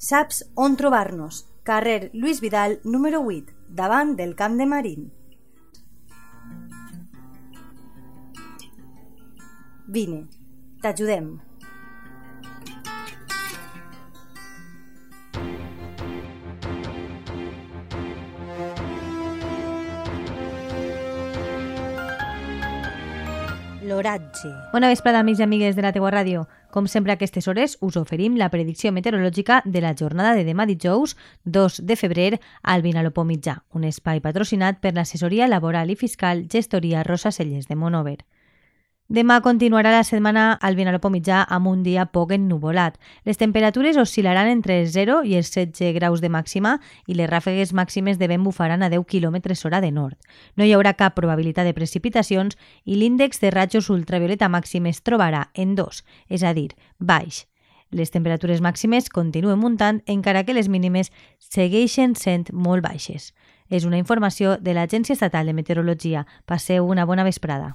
Saps on trobar-nos? Carrer Lluís Vidal, número 8, davant del Camp de Marín. Vine, t'ajudem. L'oratge. Bona vesprada, amics i amigues de la teua ràdio. Com sempre a aquestes hores us oferim la predicció meteorològica de la jornada de demà dijous 2 de febrer al Vinalopó Mitjà, un espai patrocinat per l'assessoria laboral i fiscal Gestoria Rosa Celles de Monover. Demà continuarà la setmana al Vinalopó mitjà amb un dia poc ennuvolat. Les temperatures oscil·laran entre els 0 i els 16 graus de màxima i les ràfegues màximes de vent bufaran a 10 km hora de nord. No hi haurà cap probabilitat de precipitacions i l'índex de ratjos ultravioleta màxim es trobarà en 2, és a dir, baix. Les temperatures màximes continuen muntant encara que les mínimes segueixen sent molt baixes. És una informació de l'Agència Estatal de Meteorologia. Passeu una bona vesprada.